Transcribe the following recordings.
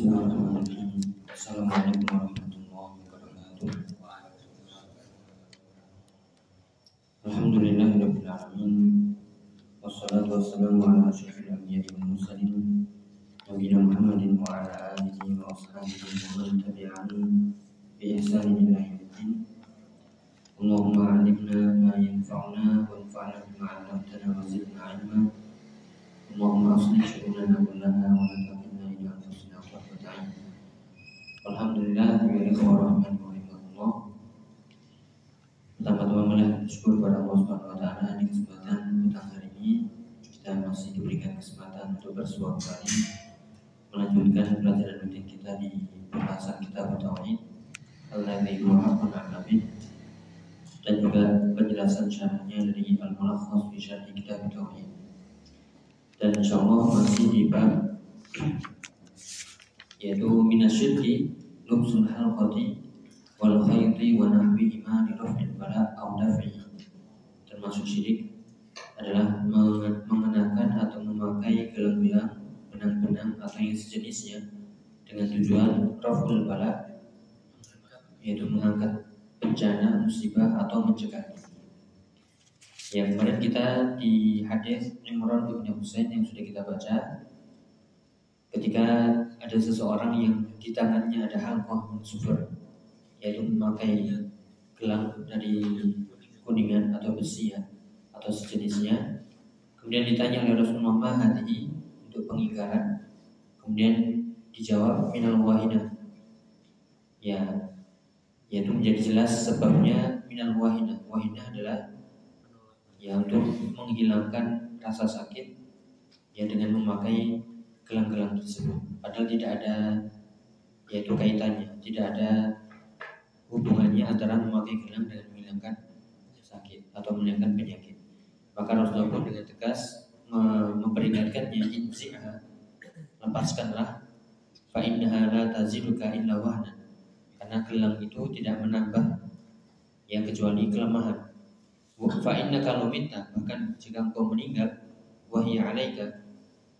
بسم الله الرحمن الرحيم. السلام عليكم ورحمة الله وبركاته. الحمد لله رب العالمين. والصلاة والسلام على أشرف الأنبياء والمرسلين نبينا محمد وعلى آله وأصحابه ومن تبعهم بإحسان إلى يوم الدين. اللهم علمنا ما ينفعنا وانفعنا بما علمتنا وزدنا علما. اللهم أصلح شؤوننا كلها ولا Alhamdulillah Pertama-tama mulai bersyukur kepada Allah Subhanahu wa taala di kesempatan petang hari ini. Kita masih diberikan kesempatan untuk bersuara kembali melanjutkan pelajaran rutin kita di pembahasan kitab tauhid alladzi huwa dan juga penjelasan syarahnya dari Al-Mulakhas fi Syarh Kitab Tauhid. Dan insyaallah masih di bab yaitu minasyirki lubsul halqati wal khayti wa nahwihima li raf'il bala. Termasuk syirik adalah mengenakan atau memakai gelang-gelang, benang-benang atau yang sejenisnya dengan tujuan raf'ul bala yaitu mengangkat bencana, musibah atau mencegahnya. Yang kemarin kita di hadis Imran bin Husain yang sudah kita baca ketika ada seseorang yang di tangannya ada halqah super yaitu memakai gelang dari kuningan atau besi ya atau sejenisnya. Kemudian ditanya oleh Rasulullah ma hadihi untuk pengingkaran. Kemudian dijawab minal wahina. Ya yaitu menjadi jelas sebabnya minal wahina. Wahina adalah ya untuk menghilangkan rasa sakit ya dengan memakai gelang-gelang tersebut padahal tidak ada yaitu kaitannya. Tidak ada hubungannya antara memakai gelang dengan menghilangkan sakit atau menghilangkan penyakit. Maka Rasulullah pun dengan tegas memperingatkannya inziha lepaskanlah. Fa innaha la taziduka illa karena gelang itu tidak menambah yang kecuali kelemahan. Fa inna kalau minta bahkan jika engkau meninggal wahya alaika.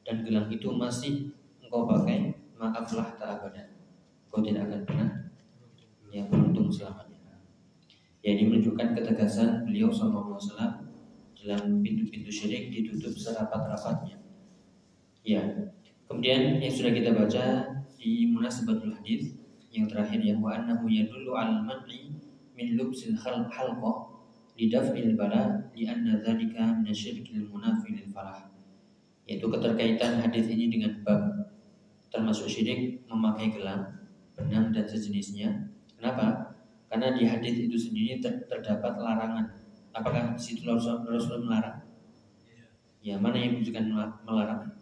Dan gelang itu masih engkau pakai maaflah tak abadan engkau tidak akan pernah yang beruntung selamanya. Ya ini menunjukkan ketegasan beliau Sallallahu Alaihi Wasallam dalam pintu-pintu syirik ditutup serapat-rapatnya. Ya, kemudian yang sudah kita baca di munasabatul hadis yang terakhir ya wa annahu yadullu al man'i min lubsil halqah lidaf'il bala li'anna dzalika minasyirkil munafi lil falah yaitu keterkaitan hadis ini dengan bab termasuk syirik memakai gelang, benang dan sejenisnya. Kenapa? Karena di hadis itu sendiri ter terdapat larangan. Apakah di situ Rasul, Rasul melarang? Ya, mana yang menunjukkan melarang?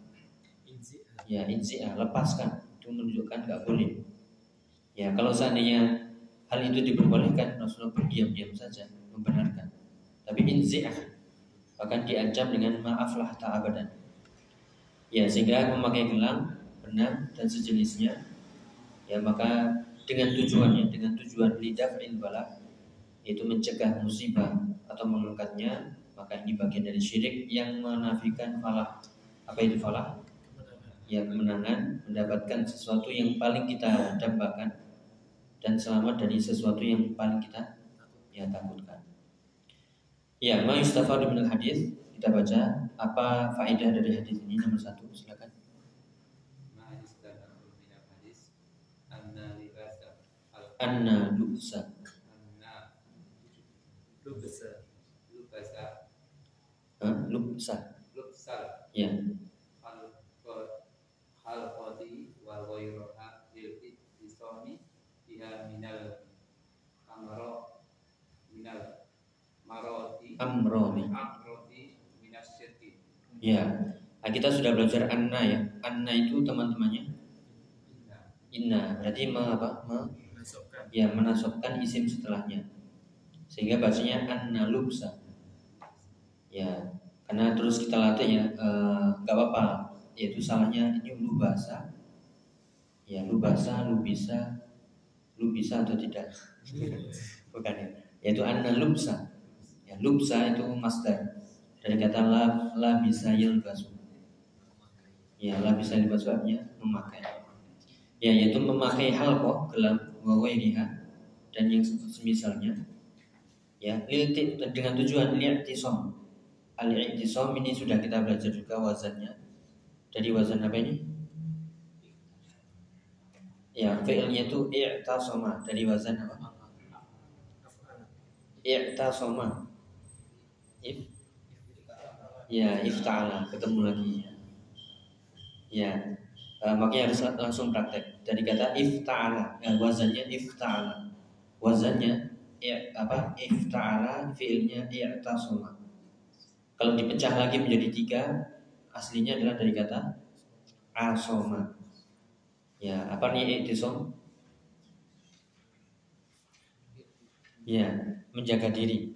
Ya, inzi'ah, lepaskan. Itu menunjukkan nggak boleh. Ya, kalau seandainya hal itu diperbolehkan, Rasulullah berdiam-diam saja membenarkan. Tapi inzi'ah bahkan diancam dengan maaflah tak abadan. Ya, sehingga memakai gelang, benang dan sejenisnya ya maka dengan tujuannya dengan tujuan lidah bala yaitu mencegah musibah atau mengangkatnya maka ini bagian dari syirik yang menafikan falah. Apa itu falah? Ya kemenangan mendapatkan sesuatu yang paling kita dambakan dan selamat dari sesuatu yang paling kita ya takutkan. Ya, ma yustafadu minal hadis kita baca apa faedah dari hadis ini nomor satu silakan. Ma yustafadu minal hadis anna libasa anna lubsa anna lubsa lubsa huh? lubsa lubsa ya. Hal hal qadi wa ghayruha lil isoni biha minal amro minal maroti. Amroni. Amroti minasyirki ya. Nah, kita sudah belajar anna ya. Anna itu teman-temannya? Inna. Berarti me, apa? Me, ya menasobkan isim setelahnya. Sehingga bacanya anna lubsa. Ya karena terus kita latih ya nggak e, apa-apa. Yaitu salahnya ini lu bahasa ya lu bahasa lu bisa lu bisa atau tidak. Bukan ya. Yaitu anna lubsa. Ya, lubsa itu master dari kata la, la bisa yalbasu. Ya, la bisa yalbasu artinya memakai. Ya, yaitu memakai halqah gelam wawairiha dan yang semisalnya ya dengan tujuan li'tisom al-i'tisom ini sudah kita belajar juga wazannya. Jadi wazan apa ini? Ya fi'ilnya itu i'tasoma. Dari wazan apa? I'tasoma. If ya ifta'ala ketemu lagi. Ya uh, makanya harus langsung praktek. Dari kata ifta'ala. Ya, wazannya ifta'ala. Wazannya ya apa? Ifta'ala fiilnya i'tasama kalau dipecah lagi menjadi tiga aslinya adalah dari kata asoma. Ya apa nih i'tisam ya menjaga diri.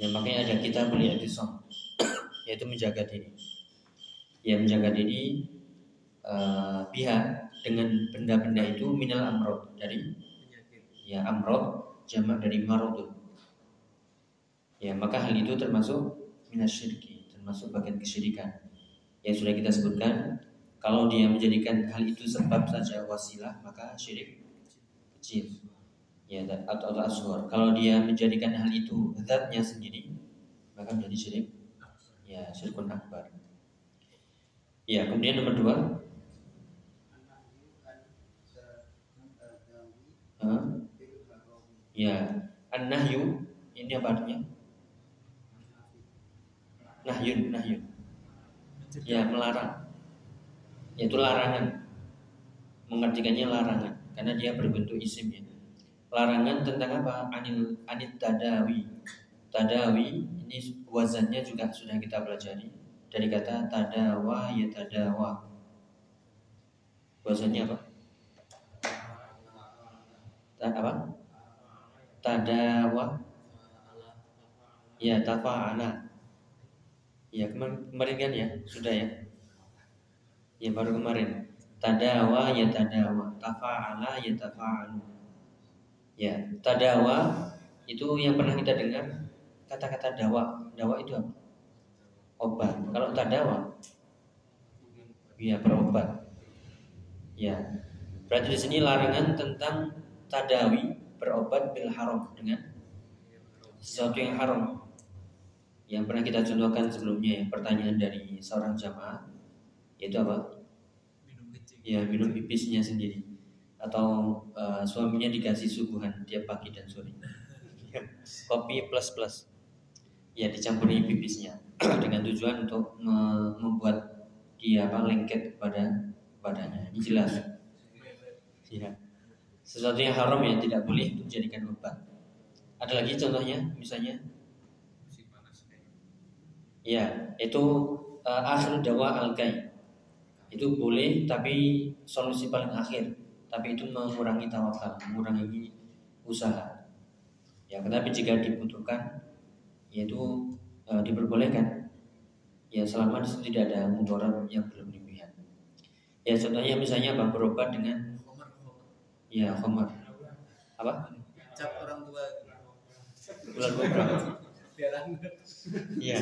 Ya makanya ada kita beli i'tisam yaitu menjaga diri. Ya menjaga diri uh, pihak dengan benda-benda itu minal amrod dari ya amrod jamak dari marodun ya maka hal itu termasuk minasyirki termasuk bagian kesyirikan. Yang sudah kita sebutkan kalau dia menjadikan hal itu sebab saja wasilah maka syirik kecil. Ya atau atau asghar. Kalau dia menjadikan hal itu zatnya sendiri maka menjadi syirik. Ya syirkun akbar. Ya kemudian nomor dua Ya, an-nahyu ini apa artinya? Nahyun, nahyun. Ya, melarang. Yaitu larangan. Mengartikannya larangan karena dia berbentuk isim ya. Larangan tentang apa? Anil anit tadawi. Tadawi ini wazannya juga sudah kita pelajari dari kata tadawa ya tadawa. Wazannya apa? apa? Tadawa ya tafa'ala ya kemarin kan ya? Sudah ya? Ya baru kemarin. Tadawa ya tadawa tafa'ala ya tafa'alu ya tadawa itu yang pernah kita dengar kata-kata dawa. Dawa itu apa? Obat. Kalau tadawa ya berobat. Ya. Berarti di sini larangan tentang tadawi berobat bil haram dengan sesuatu yang haram. Yang pernah kita contohkan sebelumnya ya pertanyaan dari seorang jamaah yaitu apa? Ya minum pipisnya sendiri. Atau uh, suaminya dikasih suguhan tiap pagi dan sore. Kopi plus plus. Ya dicampuri pipisnya. Dengan tujuan untuk membuat dia apa lengket pada badannya. Ini jelas. Ya sesuatu yang haram yang tidak boleh untuk dijadikan obat. Ada lagi contohnya, misalnya? Ya, itu uh, akhir dawa al Itu boleh, tapi solusi paling akhir. Tapi itu mengurangi tawakal, mengurangi usaha. Ya, tetapi jika dibutuhkan, yaitu uh, diperbolehkan. Ya, selama di situ tidak ada mudarat yang berlebihan. Ya, contohnya misalnya apa? Berobat dengan Iya, khamar. Apa? Cap orang tua. Bulan kobra. Iya.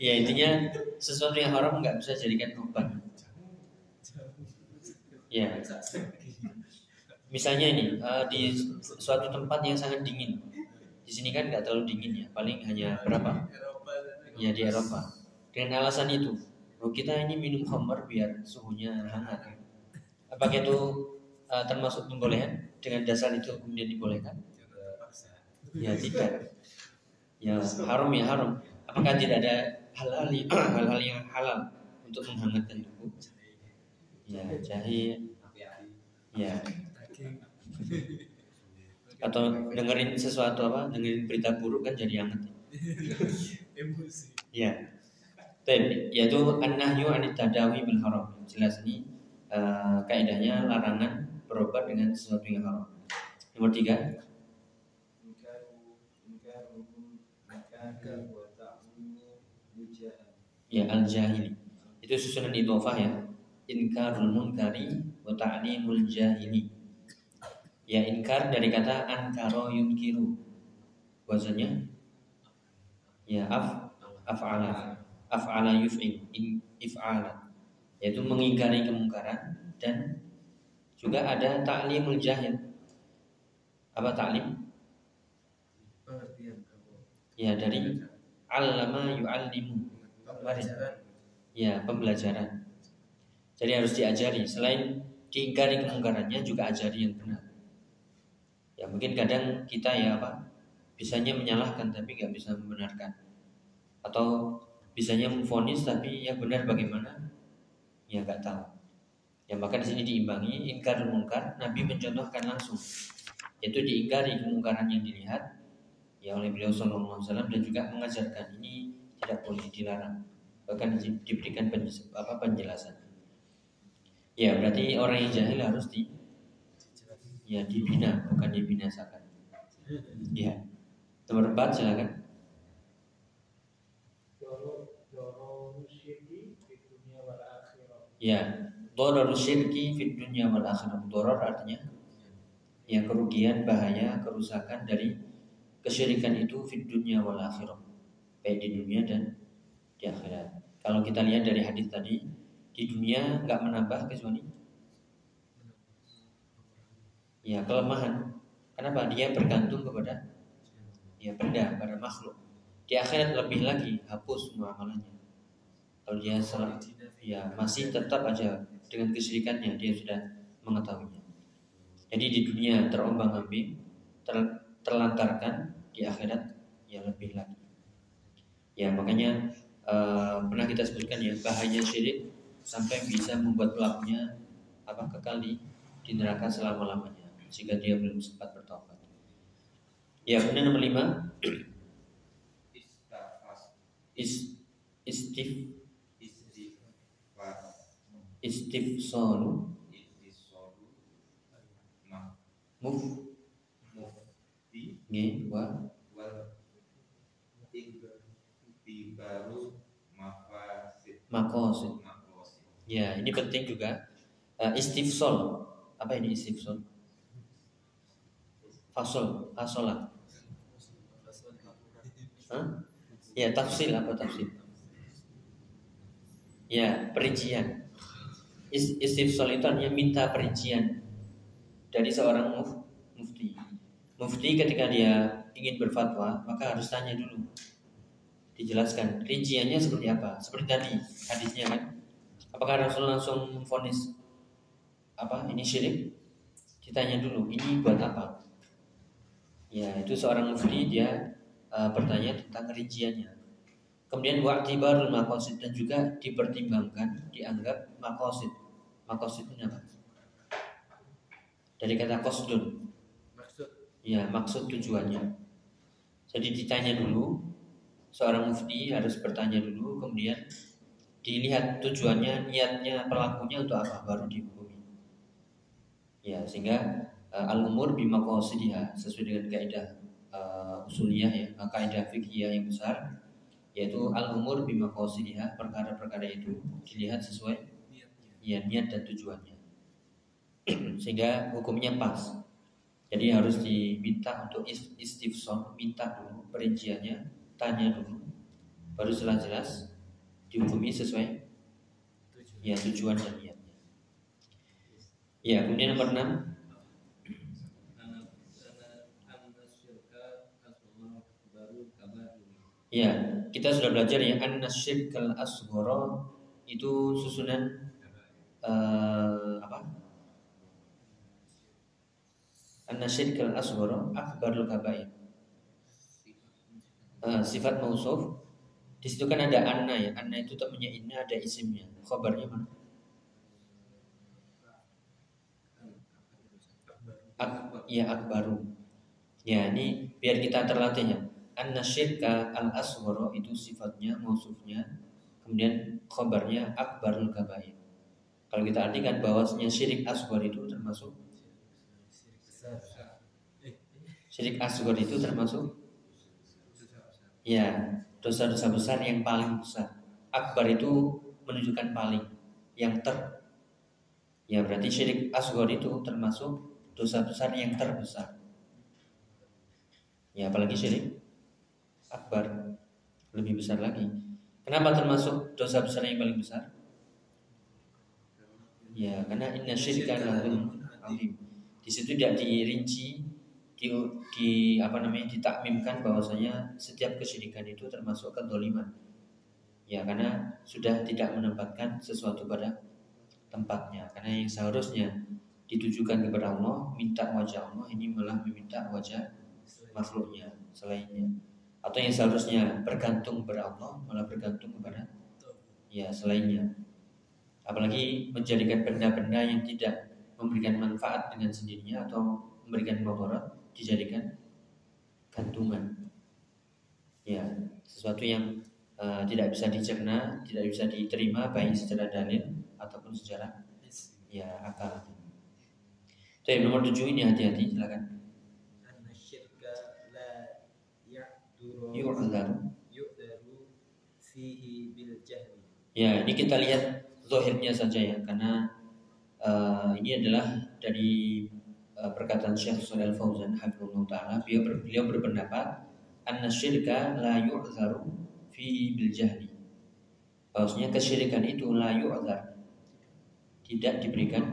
Ya intinya sesuatu yang haram nggak bisa jadikan obat. Ya. Misalnya ini uh, di suatu tempat yang sangat dingin. Di sini kan nggak terlalu dingin ya, paling hanya berapa? Ya di Eropa. Dengan alasan itu, kita ini minum khamar biar suhunya hangat. Apakah itu uh, termasuk pembolehan dengan dasar itu kemudian dibolehkan? Ya tidak. Ya haram ya haram. Apakah tidak ada hal-hal hal-hal yang halal untuk menghangatkan tubuh? Ya jahe. Ya. Atau dengerin sesuatu apa? Dengerin berita buruk kan jadi hangat. Emosi. Ya. Tapi yaitu an-nahyu anit tadawi bil haram. Jelas ini uh, kaidahnya larangan berobat dengan sesuatu yang haram. Nomor tiga. Ya al jahili. Itu susunan idofah ya. Inkarul munkari wa ta'limul jahili. Ya inkar dari kata ankaro yunkiru. Bahasanya ya af af'ala af'ala yuf'il if'ala yaitu mengingkari kemungkaran dan Juga ada ta'limul jahil. Apa ta'lim? pengertian Ya dari allama yu'allimu. pembelajaran Ya, pembelajaran. Jadi harus diajari. Selain diingkari kemungkarannya juga ajari yang benar. Ya mungkin kadang kita ya apa bisanya menyalahkan tapi nggak bisa membenarkan atau bisanya memfonis tapi yang benar bagaimana ya nggak tahu. Ya maka di sini diimbangi ingkar mungkar. Nabi mencontohkan langsung. Yaitu diingkari kemungkaran yang dilihat ya oleh beliau Sallallahu Alaihi Wasallam dan juga mengajarkan. Ini tidak boleh dilarang. Bahkan di- diberikan penjes- apa penjelasan. Ya berarti orang yang jahil harus di ya dibina bukan dibinasakan. Ya. Nomor empat silakan. Ya Doror syirki fid dunya wal akhirah. Artinya ya kerugian, bahaya, kerusakan dari kesyirikan itu fid dunya wal akhirah. Baik di dunia dan di akhirat. Kalau kita lihat dari hadis tadi, di dunia nggak menambah kecuali ya kelemahan. Kenapa? Dia bergantung kepada ya benda, pada makhluk. Di akhirat lebih lagi hapus semua amalannya. Kalau dia salah, ya masih tetap aja dengan kesyirikannya dia sudah mengetahuinya. Jadi di dunia terombang ambing, ter- terlantarkan di akhirat ya lebih lagi. Ya makanya eh, pernah kita sebutkan ya bahaya syirik sampai bisa membuat pelakunya apa kekal di, di neraka selama lamanya sehingga dia belum sempat bertobat. Ya kemudian nomor lima istif istifsalu muf Mufti nggih wa Wal Iktibaru Mafasid maqasid. Makosid Ya, ini penting juga. Eh, istifsal. Apa ini istifsal? Fasol, fasola. Hah? Ya, tafsil apa tafsil? Ya, perincian. Is, istifsal itu artinya minta perincian dari seorang muf, mufti. Mufti ketika dia ingin berfatwa, maka harus tanya dulu. Dijelaskan rinciannya seperti apa? Seperti tadi hadisnya kan. Apakah Rasul langsung memfonis apa ini syirik? Ditanya dulu, ini buat apa? Ya, itu seorang mufti dia uh, bertanya tentang rinciannya. Kemudian wa'tibarul maqasid dan juga dipertimbangkan, dianggap maqasid. Maqasid itu apa? Dari kata qasdun. maksud Ya, maksud tujuannya. Jadi ditanya dulu, seorang mufti harus bertanya dulu, kemudian dilihat tujuannya, niatnya pelakunya untuk apa, baru dihukumi. Ya, sehingga uh, al-umur bimaqasidiha sesuai dengan kaidah uh, usuliyah ya, uh, kaidah fikih yang besar yaitu al-umur bimaqasidiha, perkara-perkara itu dilihat sesuai ya niat dan tujuannya. sehingga hukumnya pas. Jadi harus diminta untuk is- istifsal, minta dulu perinciannya, tanya dulu, baru setelah jelas dihukumi sesuai ya tujuan dan niatnya. Ya, kemudian nomor 6 Ya, kita sudah belajar ya an nasyirkal asghara itu susunan eh, apa? An nasyirkal asghara akbarul kabair. Eh, sifat mausuf di situ kan ada anna ya. Anna itu temannya inna ada isimnya. Khabarnya mana? Ak, ya akbaru. Ya, ini biar kita terlatih ya. Anna syirka al asghara itu sifatnya mausufnya kemudian khabarnya akbarul kabair. Kalau kita artikan bahwasanya syirik asghar itu termasuk syirik asghar itu termasuk ya dosa-dosa besar yang paling besar. Akbar itu menunjukkan paling yang ter ya berarti syirik asghar itu termasuk dosa besar yang terbesar. Ya apalagi syirik akbar lebih besar lagi. Kenapa termasuk dosa besar yang paling besar? Ya karena inna syirka la zulm azim. Di situ tidak dirinci di, di apa namanya ditakmimkan bahwasanya setiap kesyirikan itu termasuk kedoliman. Ya karena sudah tidak menempatkan sesuatu pada tempatnya. Karena yang seharusnya ditujukan kepada Allah, minta wajah Allah ini malah meminta wajah makhluknya selainnya. Atau yang seharusnya bergantung kepada Allah malah bergantung kepada ya selainnya. Apalagi menjadikan benda-benda yang tidak memberikan manfaat dengan sendirinya atau memberikan mudarat dijadikan gantungan. Ya, sesuatu yang uh, tidak bisa dicerna, tidak bisa diterima baik secara dalil ataupun secara ya akal. Yang nomor tujuh ini hati-hati silakan. Fihi bil jahli. Ya, ini kita lihat zahirnya saja ya, karena uh, ini adalah dari uh, perkataan Syekh Shalal Fauzan Hafizullah Ta'ala. Beliau, ber, beliau berpendapat anna syirka la yu'zaru fi bil jahli. Bahwasanya kesyirikan itu la yu'zar. Tidak diberikan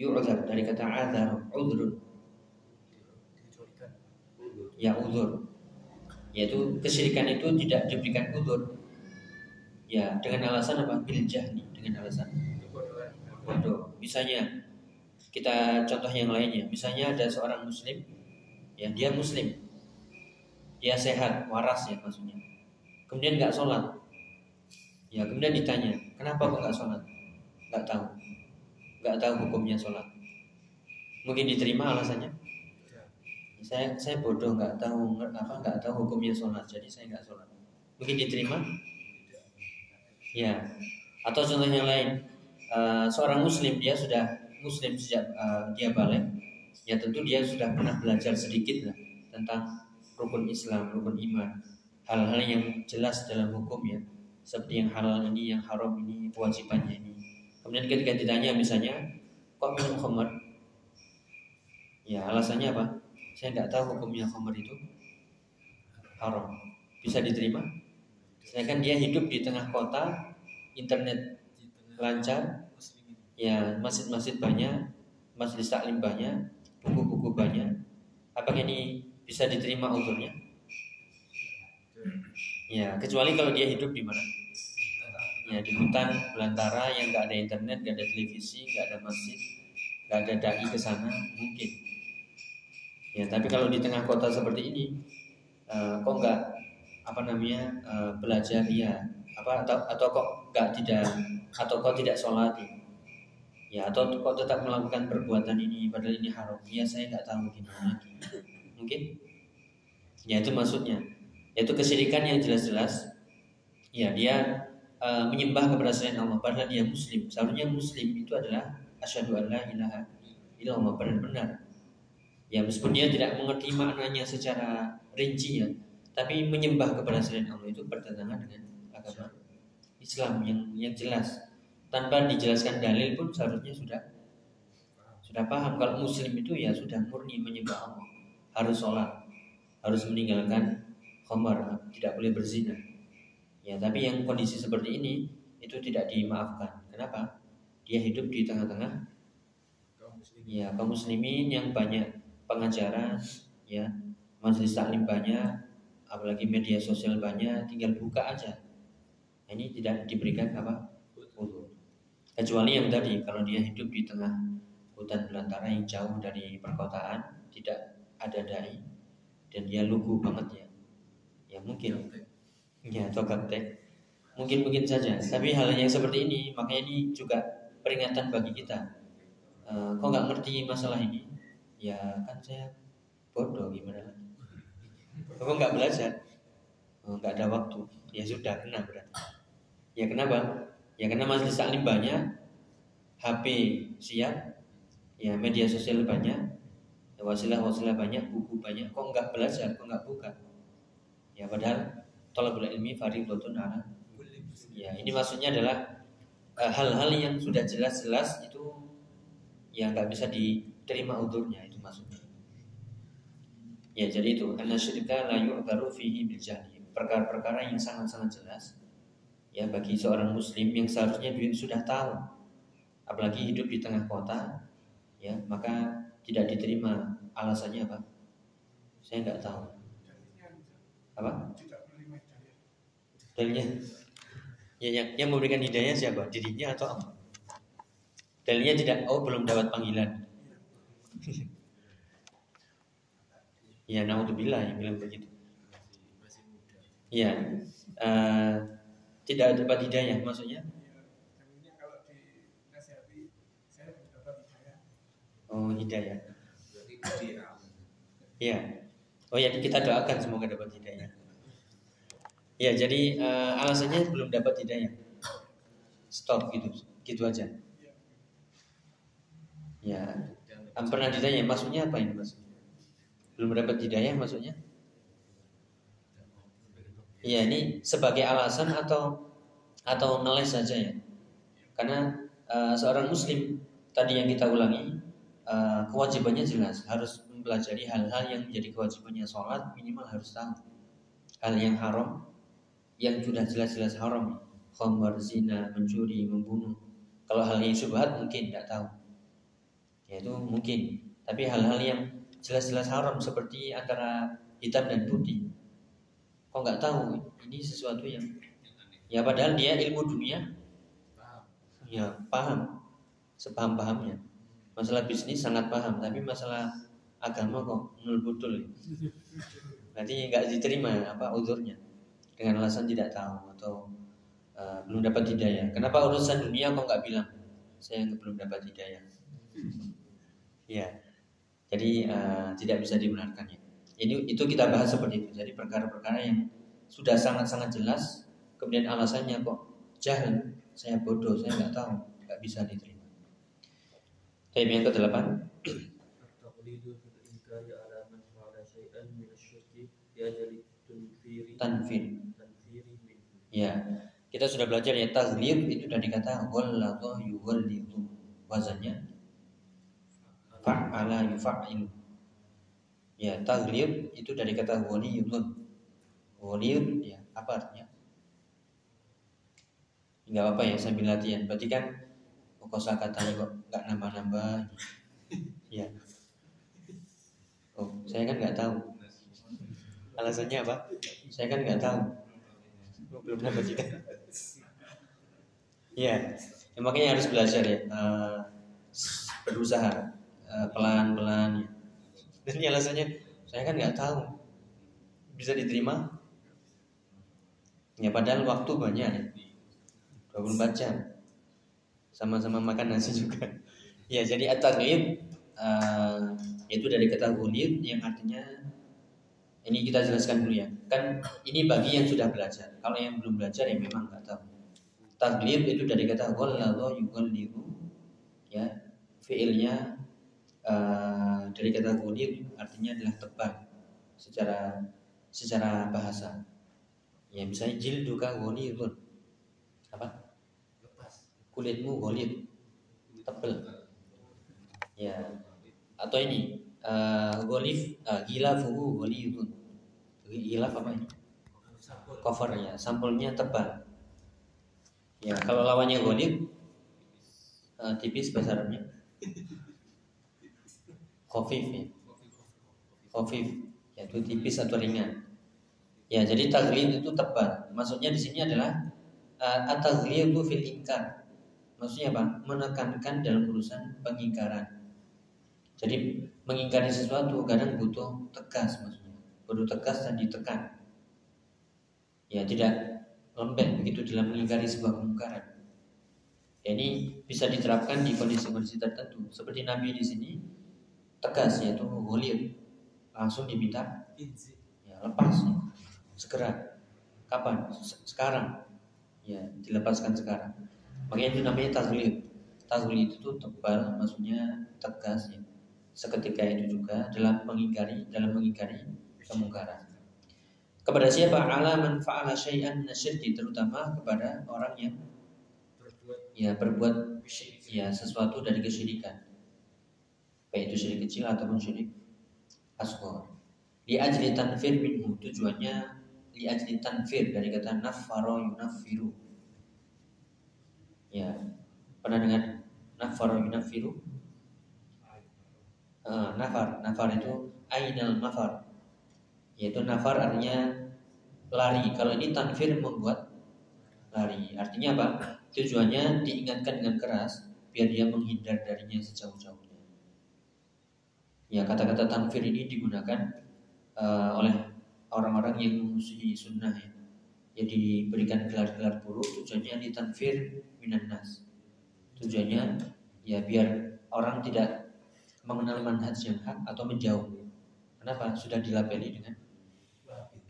yu'zar. Dari kata azar Dikecualikan. ya uzur. Yaitu kesyirikan itu tidak diberikan uzur ya dengan alasan apa bil jahli dengan alasan bodoh. Misalnya kita contoh yang lainnya, misalnya ada seorang muslim, ya dia muslim, dia sehat, waras ya maksudnya. Kemudian nggak sholat, ya kemudian ditanya, kenapa kok nggak sholat? Nggak tahu, nggak tahu hukumnya sholat. Mungkin diterima alasannya. Saya saya bodoh nggak tahu apa nggak tahu hukumnya sholat, jadi saya nggak sholat. Mungkin diterima? Ya. Atau contoh yang lain, eh, seorang muslim dia sudah muslim sejak eh, dia balik, ya tentu dia sudah pernah belajar sedikit lah tentang rukun Islam, rukun iman, hal-hal yang jelas dalam hukum ya, seperti yang halal ini, yang haram ini, kewajibannya ini. Kemudian ketika ditanya misalnya, kok minum khamar? Ya alasannya apa? Saya nggak tahu hukumnya khamar itu haram. Bisa diterima? Sedangkan dia hidup di tengah kota, internet lancar, ya masjid-masjid banyak, majelis taklim banyak, buku-buku banyak. Apakah ini bisa diterima uzurnya? Ya, kecuali kalau dia hidup di mana? Ya, di hutan belantara yang nggak ada internet, nggak ada televisi, nggak ada masjid, nggak ada dai ke sana, mungkin. Ya, tapi kalau di tengah kota seperti ini, eh, kok nggak apa namanya eh, belajar ya apa atau atau kok nggak tidak atau kok tidak sholat ya? ya atau kok tetap melakukan perbuatan ini padahal ini haram. Ya saya nggak tahu gimana mungkin? Ya itu maksudnya. Yaitu kesyirikan yang jelas-jelas. Ya dia eh, menyembah kepada selain Allah padahal dia muslim. Seharusnya muslim itu adalah asyhadu an la ilaha illallah benar-benar. Ya meskipun dia tidak mengerti maknanya secara rinci ya tapi menyembah kepada selain Allah itu bertentangan dengan agama Islam yang yang jelas. Tanpa dijelaskan dalil pun seharusnya sudah sudah paham. Kalau muslim itu ya sudah murni menyembah Allah. Harus sholat harus meninggalkan khamar tidak boleh berzina. Ya tapi yang kondisi seperti ini itu tidak dimaafkan. Kenapa? Dia hidup di tengah-tengah ya kaum muslimin yang banyak pengajaran ya majelis taklim banyak apalagi media sosial banyak tinggal buka aja. Nah, ini tidak diberikan apa? Uzur kecuali yang tadi kalau dia hidup di tengah hutan belantara yang jauh dari perkotaan tidak ada dai dan dia lugu banget ya. Ya mungkin. Ya atau gaptek. Mungkin mungkin saja. Tapi hal yang seperti ini makanya ini juga peringatan bagi kita. Eh, kok nggak ngerti masalah ini? Ya kan saya bodoh gimana lagi kok nggak belajar. Oh, nggak ada waktu. Ya sudah kena berarti. Ya kenapa ya karena majelis taklim banyak. HP siap ya media sosial banyak. Ya, wasilah-wasilah banyak buku banyak. Kok nggak belajar? Kok nggak buka? Ya padahal tolabul ilmi fardhotun ala. Ya, ini maksudnya adalah eh, hal-hal yang sudah jelas-jelas itu yang nggak bisa diterima udurnya. Ya, jadi itu karena syirka la yu'taru fihi bil. Perkara-perkara yang sangat-sangat jelas ya bagi seorang muslim yang seharusnya sudah tahu. apalagi hidup di tengah kota, ya maka tidak diterima. Alasannya apa? Saya nggak tahu. Apa? Dalilnya? Ya, yang, yang memberikan hidayah siapa? Dirinya atau apa? Dalilnya tidak. Oh, belum dapat panggilan. Ya, naudzubillah yang bilang begitu. Ya, eh, tidak dapat hidayah maksudnya? hidayah Oh, hidayah. Dia Iya. Oh ya, kita doakan semoga dapat hidayah. Ya, jadi eh, alasannya belum dapat hidayah. Stop gitu, gitu aja. Ya, em, pernah ditanya maksudnya apa ini maksudnya? Belum dapat hidayah maksudnya? Iya, ini sebagai alasan atau atau ngeles saja ya. Karena eh, seorang muslim tadi yang kita ulangi eh, kewajibannya jelas harus mempelajari hal-hal yang menjadi kewajibannya sholat minimal harus tahu. Hal yang haram yang sudah jelas-jelas haram. Khamar, zina, mencuri, membunuh. Kalau hal yang syubhat mungkin tidak tahu. Ya itu mungkin. Tapi hal-hal yang jelas-jelas haram seperti antara hitam dan putih. Kok nggak tahu? Ini sesuatu yang ya padahal dia ilmu dunia. Ya paham. Sepaham pahamnya masalah bisnis sangat paham tapi masalah agama kok nul betul nanti nggak diterima apa uzurnya. Dengan alasan tidak tahu atau uh, belum dapat hidayah. Kenapa urusan dunia kok nggak bilang saya belum dapat hidayah? Ya jadi uh, tidak bisa dibenarkannya. Ini itu kita bahas seperti itu. Jadi perkara-perkara yang sudah sangat-sangat jelas, kemudian alasannya kok jahil, saya bodoh, saya nggak tahu, nggak bisa diterima. Taib yang ke delapan. Tanfir. Ya, kita sudah belajar ya tazlir itu dari kata gol atau wallahu yuwallidu wazannya fa'ala yufa'il ya taghlib itu dari kata ghalidun ghalid ya apa artinya? Nggak apa ya sambil latihan. Berarti kan kosa katanya kok nggak nambah-nambah ya. Oh saya kan nggak tahu. Alasannya apa? Saya kan nggak tahu. Oh, belum dapat juga. Ya ya, makanya harus belajar ya. Eh, berusaha eh, pelan-pelan. Ya. dan ini alasannya saya kan nggak tahu. Bisa diterima? Ya padahal waktu banyak ya 24 jam. Sama-sama makan nasi juga. Ya jadi at-taghlib eh, itu dari kata gulib yang artinya ini kita jelaskan dulu ya. Kan ini bagi yang sudah belajar. Kalau yang belum belajar ya memang nggak tahu. Taglib itu dari kata ghalladha yughallidu ya fiilnya eh, dari kata ghalib artinya adalah tebal secara secara bahasa. Ya misalnya jilduka ghalidun apa? Kulitmu ghalid tebal. Ya. Atau ini uh, golif uh, gilafuhu ghalidun gilaf apa ini? Covernya sampulnya tebal. Ya kalau lawannya golif uh, tipis bahasa Arabnya khafif ya. Khafif yaitu tipis atau ringan. Ya jadi taglid itu tebal. Maksudnya di sini adalah uh, at-taghlidu fil inkar maksudnya apa? Menekankan dalam urusan pengingkaran. Jadi mengingkari sesuatu kadang butuh tegas maksudnya, butuh tegas dan ditekan. Ya tidak lembek begitu dalam mengingkari sebuah kemungkaran. Ya, ini bisa diterapkan di kondisi-kondisi tertentu. Seperti Nabi di sini tegas yaitu ghulir. Langsung diminta ya lepas ya. segera. Kapan? Se- Sekarang. Ya, dilepaskan sekarang. Makanya itu namanya tazlid. Tazlid itu tebal maksudnya tegas ya seketika itu juga dalam mengingkari dalam mengingkari kemungkaran. Kepada siapa ala man fa'ala syai'an minasyirki terutama kepada orang yang berbuat ya berbuat ya sesuatu dari kesyirikan. Baik itu syirik kecil ataupun syirik asghar. Li ajli tanfir minhu. Tujuannya li ajli tanfir. Dari kata nafaro yunafiru. Ya, pernah dengar nafar yunafiru? Eh, nafar. Nafar itu ainal mafar. Yaitu nafar artinya lari. Kalau ini tanfir membuat lari. Artinya apa? Tujuannya diingatkan dengan keras biar dia menghindar darinya sejauh-jauhnya ya kata-kata tanfir ini digunakan eh, oleh orang-orang yang memusuhi sunnah ya ya diberikan gelar-gelar buruk tujuannya ditanfir minan nas tujuannya ya biar orang tidak mengenal manhaj yang hak atau menjauh. Kenapa? Sudah dilabeli dengan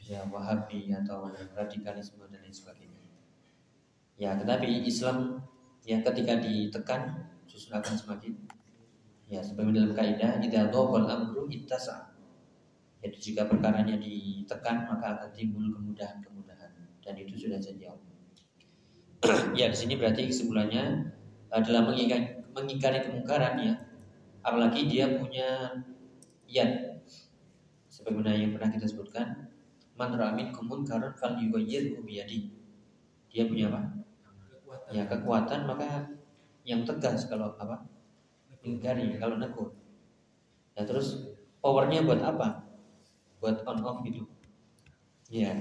ya Wahabi atau radikalisme dan lain sebagainya. Ya, tetapi Islam ya ketika ditekan justru akan semakin ya seperti dalam kaidah idza dhaqal amru ittasa. Jadi jika perkaranya ditekan maka akan timbul kemudahan-kemudahan dan itu sudah janji Allah. ya di sini berarti kesimpulannya adalah mengingkari, mengingkari kemungkaran ya apalagi dia punya yad sebagaimana yang pernah kita sebutkan man ramin kumun karun fal biyadi dia punya apa Kekuatan. ya kekuatan maka yang tegas kalau apa ingkari kalau negur. Ya terus powernya buat apa? Buat on off gitu. Ya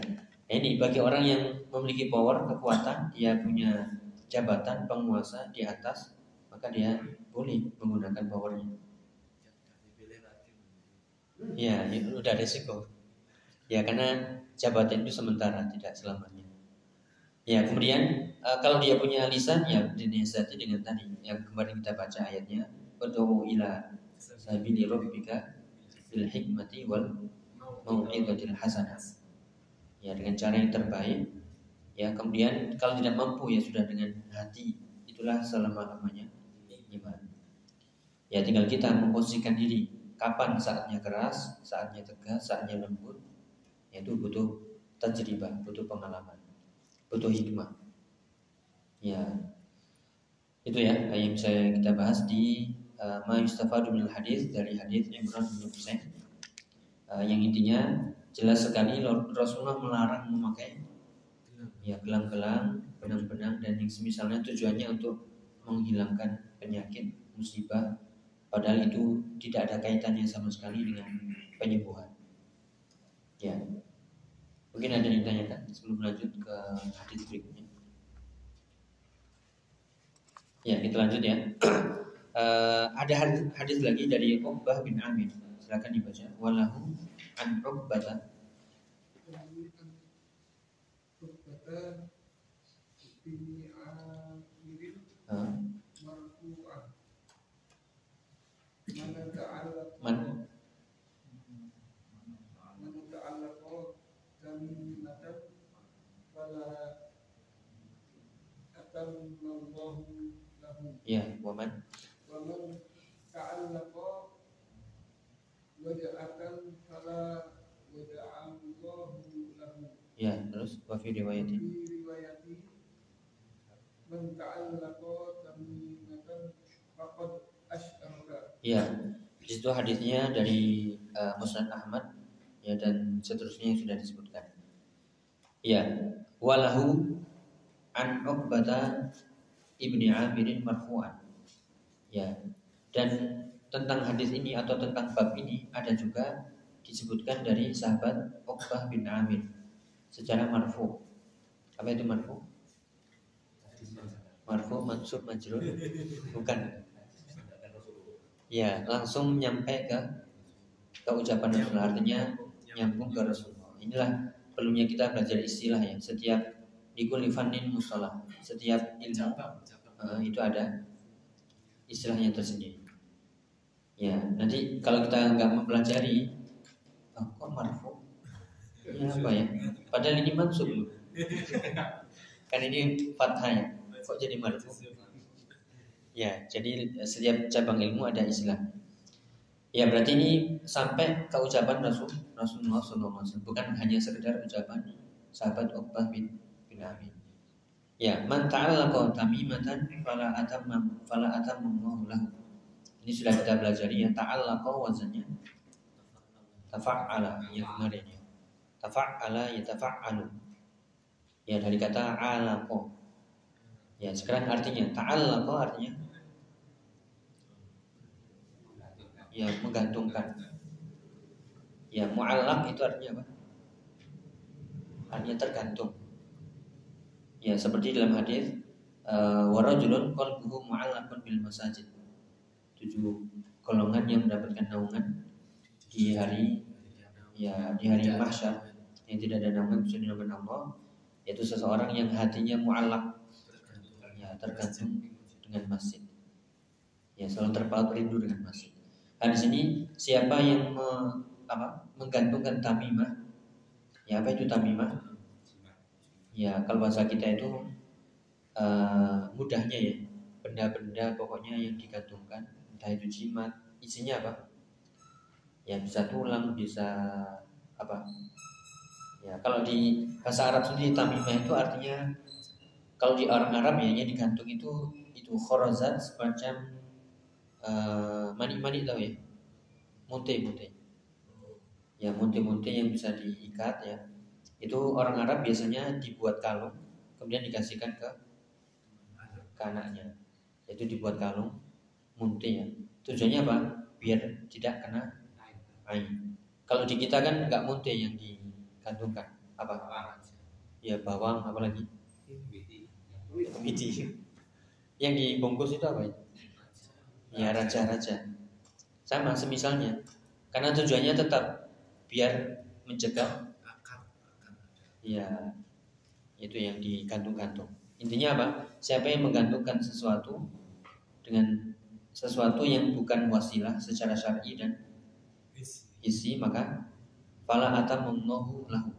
ini bagi orang yang memiliki power kekuatan dia punya jabatan penguasa di atas maka dia boleh menggunakan powernya. Ya itu udah resiko. Ya karena jabatan itu sementara tidak selamanya. Ya kemudian eh, kalau dia punya lisan ya dinasihati dengan tadi yang kemarin kita baca ayatnya Ud'u ila sabili rabbika bil hikmati wal mau'izatil hasanah. Ya dengan cara yang terbaik. Ya kemudian kalau tidak mampu ya sudah dengan hati. Itulah selama lamanya iman. Ya tinggal kita memposisikan diri. Kapan saatnya keras saatnya tegas saatnya lembut ya itu butuh tajribah butuh pengalaman butuh hikmah. Ya itu ya yang bisa kita bahas di uh, ma yustafadu minal hadis dari hadis Imran bin Husain Uh, yang intinya jelas sekali Rasulullah melarang memakai ya gelang-gelang, benang-benang dan yang semisalnya tujuannya untuk menghilangkan penyakit, musibah padahal itu tidak ada kaitannya sama sekali dengan penyembuhan. Ya. Mungkin ada yang ditanyakan sebelum lanjut ke hadis berikutnya. Ya, kita lanjut ya. Eh, ada hadis, hadis lagi dari Uqbah bin Amir. Silakan dibaca. Walahu an Uqbah uh, man ya waman Wa man ta'allaqa Wada'atan Fala Wada'allahu lahu. Ya terus wa fi riwayatin Fi riwayati Man ta'allaqa tamimatan Faqad asyraka. Ya di situ hadisnya dari uh, Musnad Ahmad ya dan seterusnya yang sudah disebutkan. Ya walahu an Uqbata ibni Amirin marfu'an ya. Dan tentang hadis ini atau tentang bab ini ada juga disebutkan dari sahabat Uqbah bin Amir secara marfu. Apa itu marfu? Marfu mansub majrur. Bukan. Ya langsung nyampe ke ke ucapan Rasulullah. Artinya nyambung ke Rasulullah. Inilah perlunya kita belajar istilah ya. Setiap di kulli fannin musola setiap ilmu cabang. eh, itu ada istilahnya tersendiri ya nanti kalau kita nggak mempelajari oh, kok marfu? Ini apa ya? Padahal ini mansub kan ini fathah ya. Kok jadi marfu? Ya, jadi setiap cabang ilmu ada istilah. Ya, berarti ini sampai ke ucapan Rasul Rasulullah SAW, bukan hanya sekedar ucapan sahabat Uqbah bin bin Amir. Ya, man ta'allaqa tamimatan fala atamma fala atammallahu lahu. Ini sudah kita pelajari ya, ta'allaqa wazannya tafa'ala yang kemarin ya. Tafa'ala yatafa'alu. Ya, dari kata alaqa. Ya, sekarang artinya ta'allaqa artinya ya menggantungkan. Ya mu'allaq itu artinya apa? Artinya tergantung. Ya seperti dalam hadis eh, warajulun qalbuhu mu'allaqun bil masajid. Tujuh golongan yang mendapatkan naungan di hari ya di hari mahsyar yang tidak ada naungan bisa naungan Allah yaitu seseorang yang hatinya mu'allaq. Ya tergantung dengan masjid. Ya selalu terpaut rindu dengan masjid. Nah di sini siapa yang me- apa menggantungkan tamimah? Ya apa itu tamimah ya kalau bahasa kita itu eh, mudahnya ya. Benda-benda pokoknya yang digantungkan entah itu jimat isinya apa? Ya bisa tulang bisa apa? Ya kalau di bahasa Arab sendiri tamimah itu artinya kalau di orang Arab ya yang digantung itu itu khorozat semacam eh, manik-manik tahu ya? Munte-munte ya munte-munte yang bisa diikat ya itu orang Arab biasanya dibuat kalung kemudian dikasihkan ke ke anaknya itu dibuat kalung munte ya. Tujuannya apa? Biar tidak kena air kalau di kita kan nggak munte yang digantungkan apa? Ya bawang apalagi Widi yang dibungkus itu apa ya? Ya raja-raja. Sama semisalnya. Karena tujuannya tetap biar mencegah ya itu yang digantung-gantung. Intinya apa? Siapa yang menggantungkan sesuatu dengan sesuatu yang bukan wasilah secara syar'i dan isi maka fala atamullahu lahu.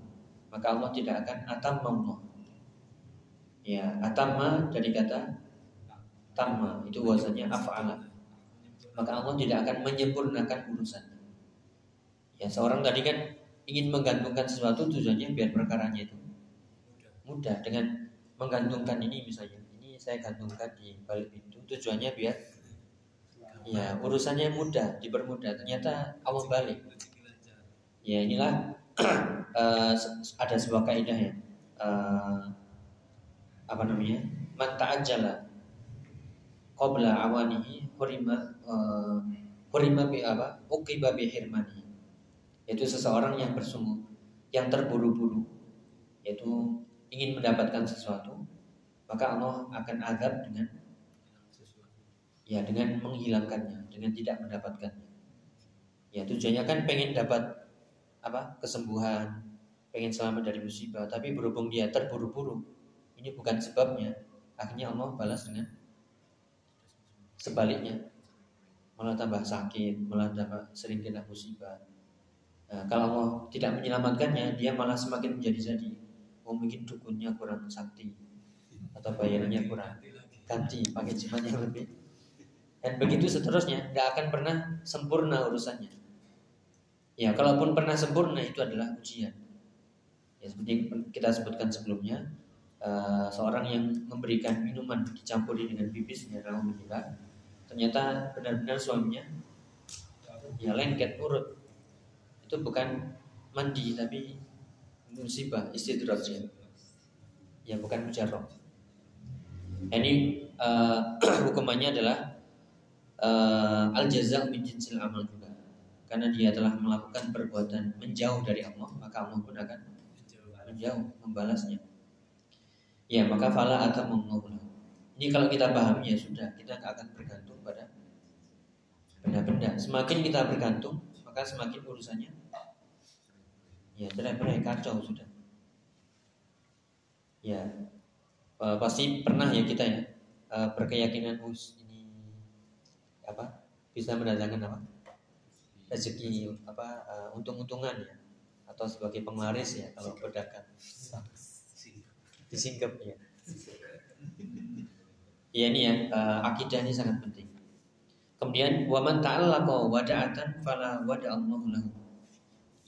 Maka Allah tidak akan atamullah. Ya, atamma dari kata tamma itu bahasanya af'ala. Maka Allah tidak akan menyempurnakan urusan. Ya, seorang tadi kan ingin menggantungkan sesuatu tujuannya biar perkaranya itu mudah dengan menggantungkan ini misalnya. Ini saya gantungkan di balik pintu tujuannya biar ya urusannya mudah, dipermudah. Ternyata Allah balik. Ya, inilah eh, ada sebuah kaidah ya. Eh, apa namanya man ta'ajjala qabla awanihi hurima uh, hurima bi apa uqiba bi yaitu seseorang yang bersungguh yang terburu-buru yaitu ingin mendapatkan sesuatu maka Allah akan azab dengan ya dengan menghilangkannya dengan tidak mendapatkannya. Ya tujuannya kan pengen dapat apa kesembuhan pengen selamat dari musibah tapi berhubung dia terburu-buru ini bukan sebabnya. Akhirnya Allah balas dengan sebaliknya. Malah tambah sakit malah tambah sering kena musibah nah, kalau Allah tidak menyelamatkannya dia malah semakin menjadi-jadi oh mungkin dukunnya kurang sakti atau bayarnya kurang ganti pakai jimat yang lebih. Dan begitu seterusnya nggak akan pernah sempurna urusannya. Ya kalaupun pernah sempurna itu adalah ujian. Ya seperti kita sebutkan sebelumnya uh, seorang yang memberikan minuman dicampuri dengan bibisnya alhamdulillah ternyata benar-benar suaminya ya lengket urut itu bukan mandi tapi musibah istidraj ya. Bukan mujarrab. Ini uh, hukumannya adalah uh, al jaza min jinsil amal juga. Karena dia telah melakukan perbuatan menjauh dari Allah maka Allah pun akan menjauh membalasnya. Ya maka fala atau ini kalau kita pahami ya sudah kita nggak akan bergantung pada benda-benda. Semakin kita bergantung maka semakin urusannya ya cerai-berai kacau sudah. Ya eh, pasti pernah ya kita ya eh, berkeyakinan us ini apa bisa mendatangkan apa? Rezeki apa eh, untung-untungan ya atau sebagai penglaris ya kalau pedagang disingkep ya. Ya ini ya eh, akidah ini sangat penting. Kemudian waman ta'allaqa wada'atan fala wada'allahu lahu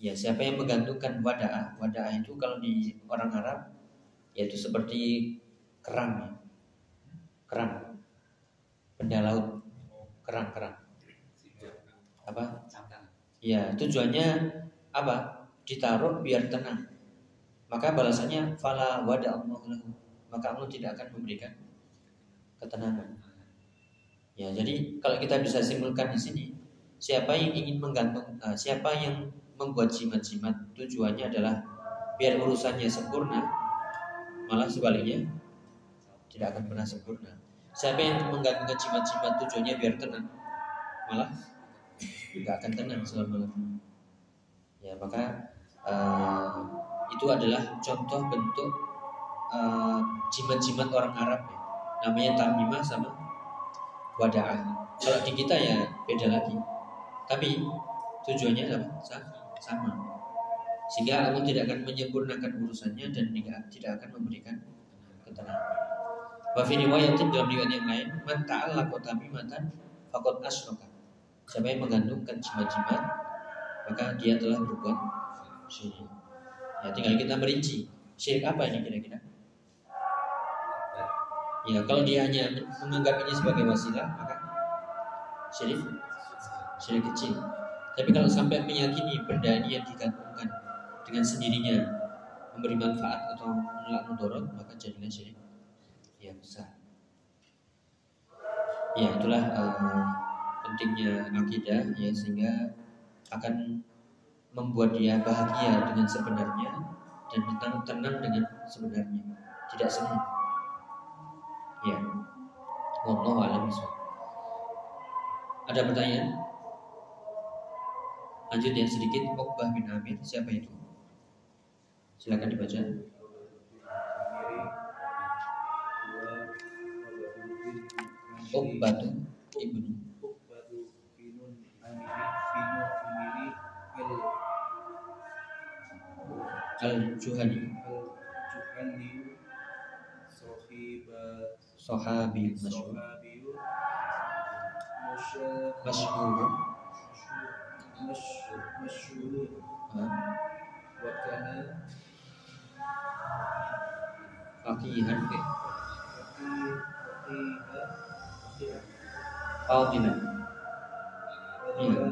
ya siapa yang menggantungkan wada'ah wada'ah itu kalau di orang Arab yaitu seperti kerang ya. Kerang. Benda laut. Kerang kerang. Apa? Ya tujuannya apa? Ditaruh biar tenang. Maka balasannya fala wada Allah maka Allah tidak akan memberikan ketenangan. Ya jadi kalau kita bisa simpulkan di sini siapa yang ingin menggantung eh, siapa yang membuat jimat-jimat tujuannya adalah biar urusannya sempurna malah sebaliknya tidak akan pernah sempurna. Siapa yang menggantungkan jimat-jimat tujuannya biar tenang malah tidak akan tenang selama ya maka eh, itu adalah contoh bentuk eh, jimat-jimat orang Arab ya. namanya tamimah sama wadaah. Kalau di kita ya beda lagi. Tapi tujuannya sama Sa- sama. Sehingga Allah tidak akan menyempurnakan urusannya dan tidak akan memberikan ketenangan. Wa fi riwayatin dalam riwayat yang lain man ta'allaqa tamimatan faqad asyraka siapa yang menggantungkan jimat-jimat maka dia telah berbuat syirik ya tinggal kita merinci. Syirik apa ini kira-kira? Ya kalau dia hanya menganggap ini sebagai wasilah maka syirik syirik kecil tapi kalau sampai meyakini benda ini yang digantungkan dengan sendirinya memberi manfaat atau menolak mudarat maka jadilah syirik yang besar ya itulah eh, pentingnya akidah ya sehingga akan membuat dia bahagia dengan sebenarnya dan tenang, tenang dengan sebenarnya. Tidak semu. Ya. Wallahu a'lam ada pertanyaan lanjut ya sedikit. Uqbah bin Amir siapa itu? Silakan dibaca. Uqbah ibnu Uqbatu binun amiri binu amiri al al Juhani al-Juhani. Sohiba masyhur. Sohabiyu Musya masyhur ha? Wakana faqihan ke fadilan Iya.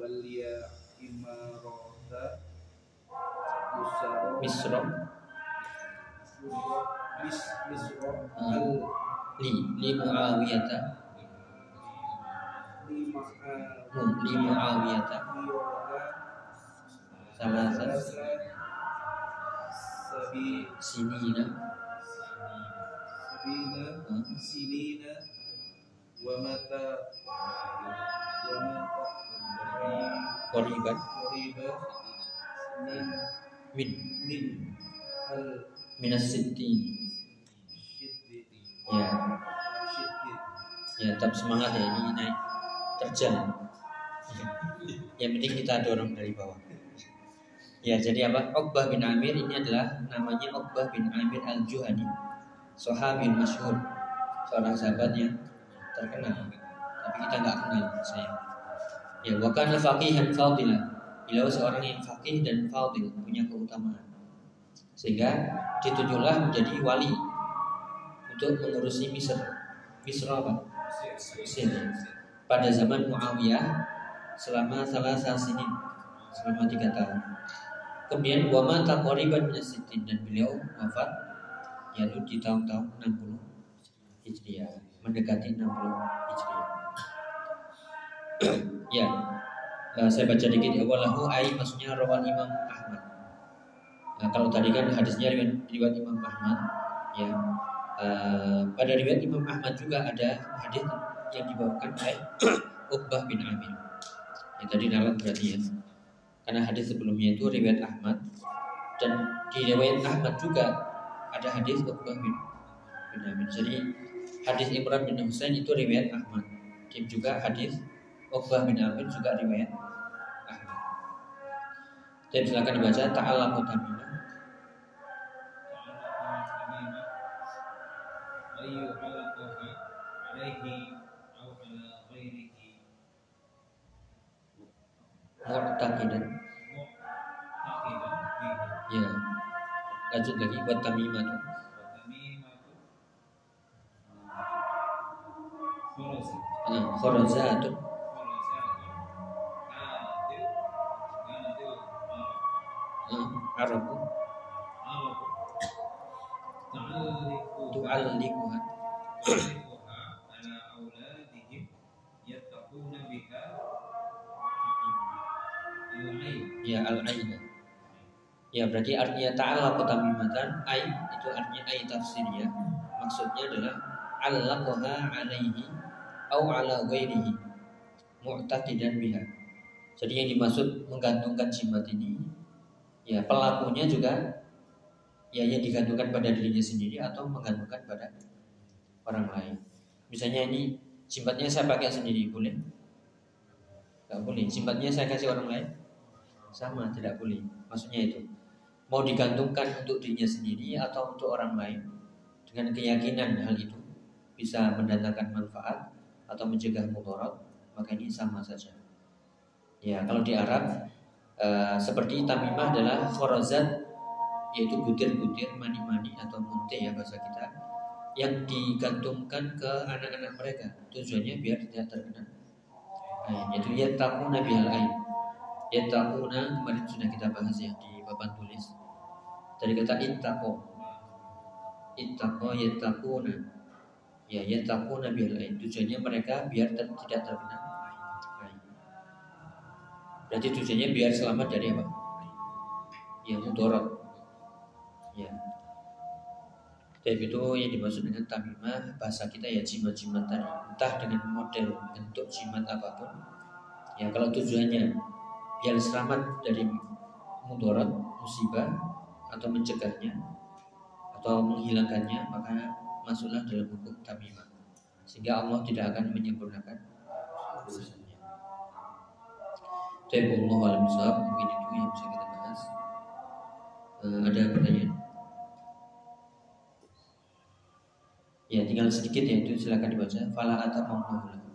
Walia Imarota Misro Ah. Al li li muawiyata Li sinina Sabina ha? Sinina Wamata Wamata qoriban Qoriba Min min. Min. Al. Minas sittin ya. Ya tetap semangat ya ini naik terjal yang penting kita dorong dari bawah. Ya jadi apa? Uqbah bin Amir ini adalah namanya Uqbah bin Amir al Juhani sahabi masyhur. Seorang sahabat yang terkenal. Tapi kita nggak kenal saya. Ya wakana faqihan fadilah beliau seorang yang faqih dan fadil punya keutamaan. Sehingga ditunjuklah menjadi wali untuk mengurusi Misr. Misr apa? Pada zaman Muawiyah selama salah sini selama tiga tahun. Kemudian wama takoriban minasitin dan beliau wafat yaitu di tahun-tahun 60 Hijriah mendekati 60 Hijriah. ya, eh, saya baca dikit ya walahu ai maksudnya rawan Imam Ahmad. Nah, kalau tadi kan hadisnya riwayat, riwayat Imam Ahmad ya Eh, pada riwayat Imam Ahmad juga ada hadis yang dibawakan oleh Uqbah bin Amir jadi lalat berarti ya karena hadis sebelumnya itu riwayat Ahmad dan di riwayat Ahmad juga ada hadis Uqbah bin bin Amin. Jadi hadis Imran bin Husain itu riwayat Ahmad. Dan juga hadis Uqbah bin Amin juga riwayat Ahmad. Jadi silakan dibaca Ta'ala Mutamina. Awala Mutamina mu'taqidan ya. Lanjut lagi buat tamimah nah, hmm, khorozatun nah, hmm, Arabu Tu'alikuhat al-aina. Ya berarti artinya ta'ala tamimatan ai itu artinya ai tafsirnya. Maksudnya adalah allaqaha alaihi au ala ghairihi mu'taqidan biha. Jadi yang dimaksud menggantungkan jimat ini ya pelakunya juga ya yang digantungkan pada dirinya sendiri atau menggantungkan pada orang lain. Misalnya ini jimatnya saya pakai sendiri boleh? Tidak boleh. Jimatnya saya kasih orang lain? Sama, tidak boleh. Maksudnya itu. Mau digantungkan untuk dirinya sendiri atau untuk orang lain dengan keyakinan hal itu bisa mendatangkan manfaat atau mencegah mudarat, maka ini sama saja. Ya, kalau di Arab eh, seperti tamimah adalah khorazat yaitu butir-butir mani-mani atau munte ya bahasa kita yang digantungkan ke anak-anak mereka tujuannya biar tidak terkena air yaitu yattaquna bihal air yattaquna kemarin sudah kita bahas ya di papan tulis. Dari kata ittaqo. Ittaqo yattaquna. Ya yattaquna bihal air tujuannya mereka biar ter- tidak terkena. Berarti tujuannya biar selamat dari apa? Ya mudarat ya. Tapi itu yang dimaksud dengan tamimah bahasa kita ya jimat-jimat entah dengan model bentuk jimat apa pun. Ya kalau tujuannya biar selamat dari mudarat musibah atau mencegahnya atau menghilangkannya maka masuklah dalam hukum tamimah sehingga Allah tidak akan menyempurnakan urusannya. Tapi Allah alam mungkin itu yang bisa kita bahas. Eh, ada pertanyaan? Ya, tinggal sedikit ya itu silakan dibaca. Fala atamamnahu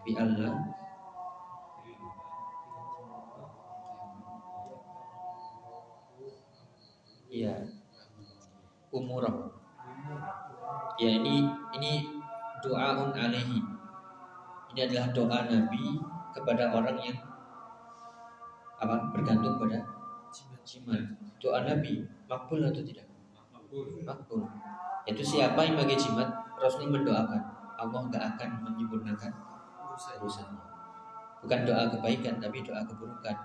Bi Allah ya umurah. Ya ini ini doaun alaihi. Ini adalah doa Nabi kepada orang yang apa bergantung pada jimat. Doa Nabi makbul atau tidak? Makbul. Makbul. Itu siapa yang pakai jimat Rasul mendoakan Allah nggak akan menyempurnakan urusannya. Bukan doa kebaikan tapi doa keburukan.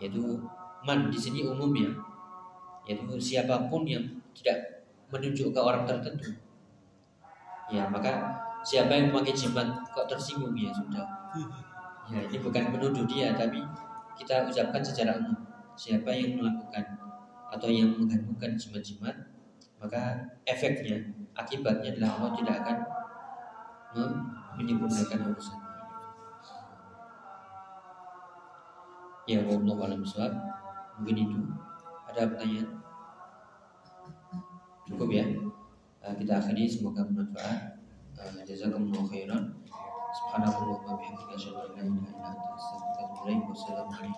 Yaitu man di sini umum ya. Yaitu siapa pun yang tidak menunjuk ke orang tertentu. Ya maka siapa yang memakai jimat kok tersinggung ya sudah. Ya ini bukan menuduh dia tapi kita ucapkan secara umum siapa yang melakukan atau yang menggantungkan jimat-jimat maka efeknya akibatnya adalah Allah tidak akan menyempurnakan urusan ya Allah alam bisawab. mungkin itu. Ada pertanyaan? Cukup ya. Eh, kita akhiri. Semoga bermanfaat. Eh, jazakumullah khairan. Subhanallahi wa bihamdihi asyhadu warahmatullahi wabarakatuh